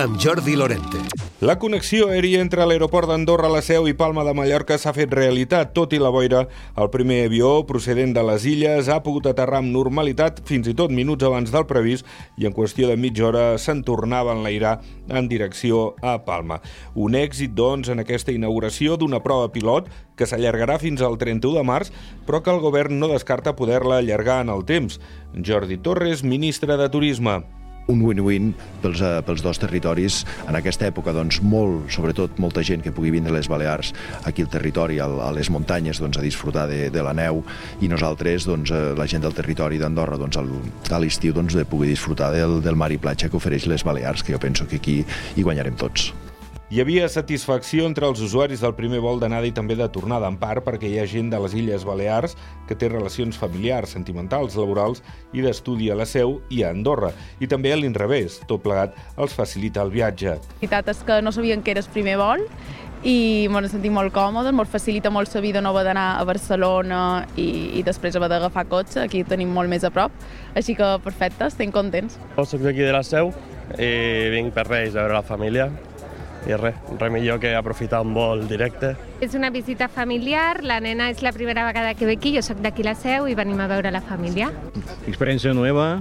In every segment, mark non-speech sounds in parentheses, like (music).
amb Jordi Lorente. La connexió aèria entre l'aeroport d'Andorra, la Seu i Palma de Mallorca s'ha fet realitat. Tot i la boira, el primer avió procedent de les illes ha pogut aterrar amb normalitat fins i tot minuts abans del previst i en qüestió de mitja hora se'n tornava a enlairar en direcció a Palma. Un èxit, doncs, en aquesta inauguració d'una prova pilot que s'allargarà fins al 31 de març, però que el govern no descarta poder-la allargar en el temps. Jordi Torres, ministre de Turisme un win-win pels, uh, pels dos territoris. En aquesta època, doncs, molt, sobretot molta gent que pugui vindre a les Balears aquí al territori, a, les muntanyes, doncs, a disfrutar de, de la neu i nosaltres, doncs, uh, la gent del territori d'Andorra, doncs, a l'estiu, doncs, de poder disfrutar del, del mar i platja que ofereix les Balears, que jo penso que aquí hi guanyarem tots. Hi havia satisfacció entre els usuaris del primer vol d'anada i també de tornada, en part perquè hi ha gent de les Illes Balears que té relacions familiars, sentimentals, laborals i d'estudi a la Seu i a Andorra. I també a l'inrevés, tot plegat els facilita el viatge. La veritat és que no sabien que eres primer vol i m'ho sentit molt còmode, molt facilita molt la vida no haver d'anar a Barcelona i, i després haver d'agafar cotxe, aquí tenim molt més a prop, així que perfecte, estem contents. Jo soc d'aquí de la Seu i vinc per Reis a veure la família i res, res millor que aprofitar un vol directe. És una visita familiar, la nena és la primera vegada que ve aquí, jo sóc d'aquí la seu i venim a veure la família. Experiencia nueva,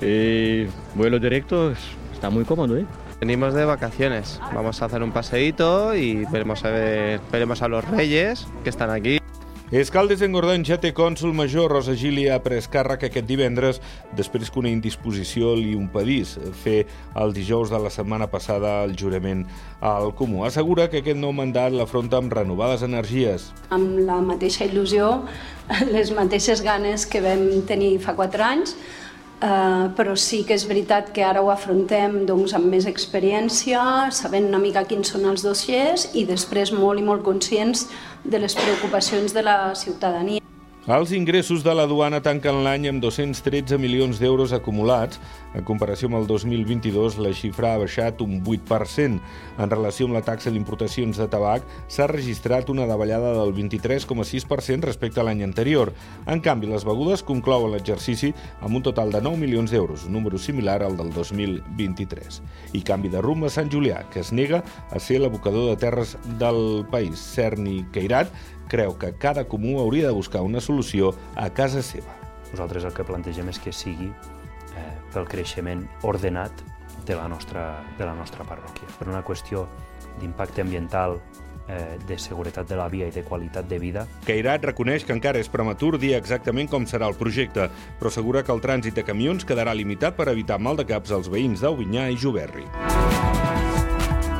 eh, vuelo directo, está muy cómodo, ¿eh? Venimos de vacaciones, vamos a hacer un paseíto y veremos a, ver, veremos a los reyes que están aquí. Escaldes en ja té cònsul major. Rosa Gili ha pres càrrec aquest divendres després que una indisposició li impedís fer el dijous de la setmana passada el jurament al Comú. Assegura que aquest nou mandat l'afronta amb renovades energies. Amb la mateixa il·lusió, (laughs) les mateixes ganes que vam tenir fa quatre anys, Uh, però sí que és veritat que ara ho afrontem doncs, amb més experiència, sabent una mica quins són els dossiers i després molt i molt conscients de les preocupacions de la ciutadania. Els ingressos de la duana tanquen l'any amb 213 milions d'euros acumulats. En comparació amb el 2022, la xifra ha baixat un 8%. En relació amb la taxa d'importacions de tabac, s'ha registrat una davallada del 23,6% respecte a l'any anterior. En canvi, les begudes conclouen l'exercici amb un total de 9 milions d'euros, un número similar al del 2023. I canvi de rumb a Sant Julià, que es nega a ser l'abocador de terres del país. Cerny Queirat creu que cada comú hauria de buscar una solució a casa seva. Nosaltres el que plantegem és que sigui eh, pel creixement ordenat de la nostra, de la nostra parròquia. Per una qüestió d'impacte ambiental, eh, de seguretat de la via i de qualitat de vida. Queirat reconeix que encara és prematur dir exactament com serà el projecte, però assegura que el trànsit de camions quedarà limitat per evitar mal de caps als veïns d'Aubinyà i Juberri.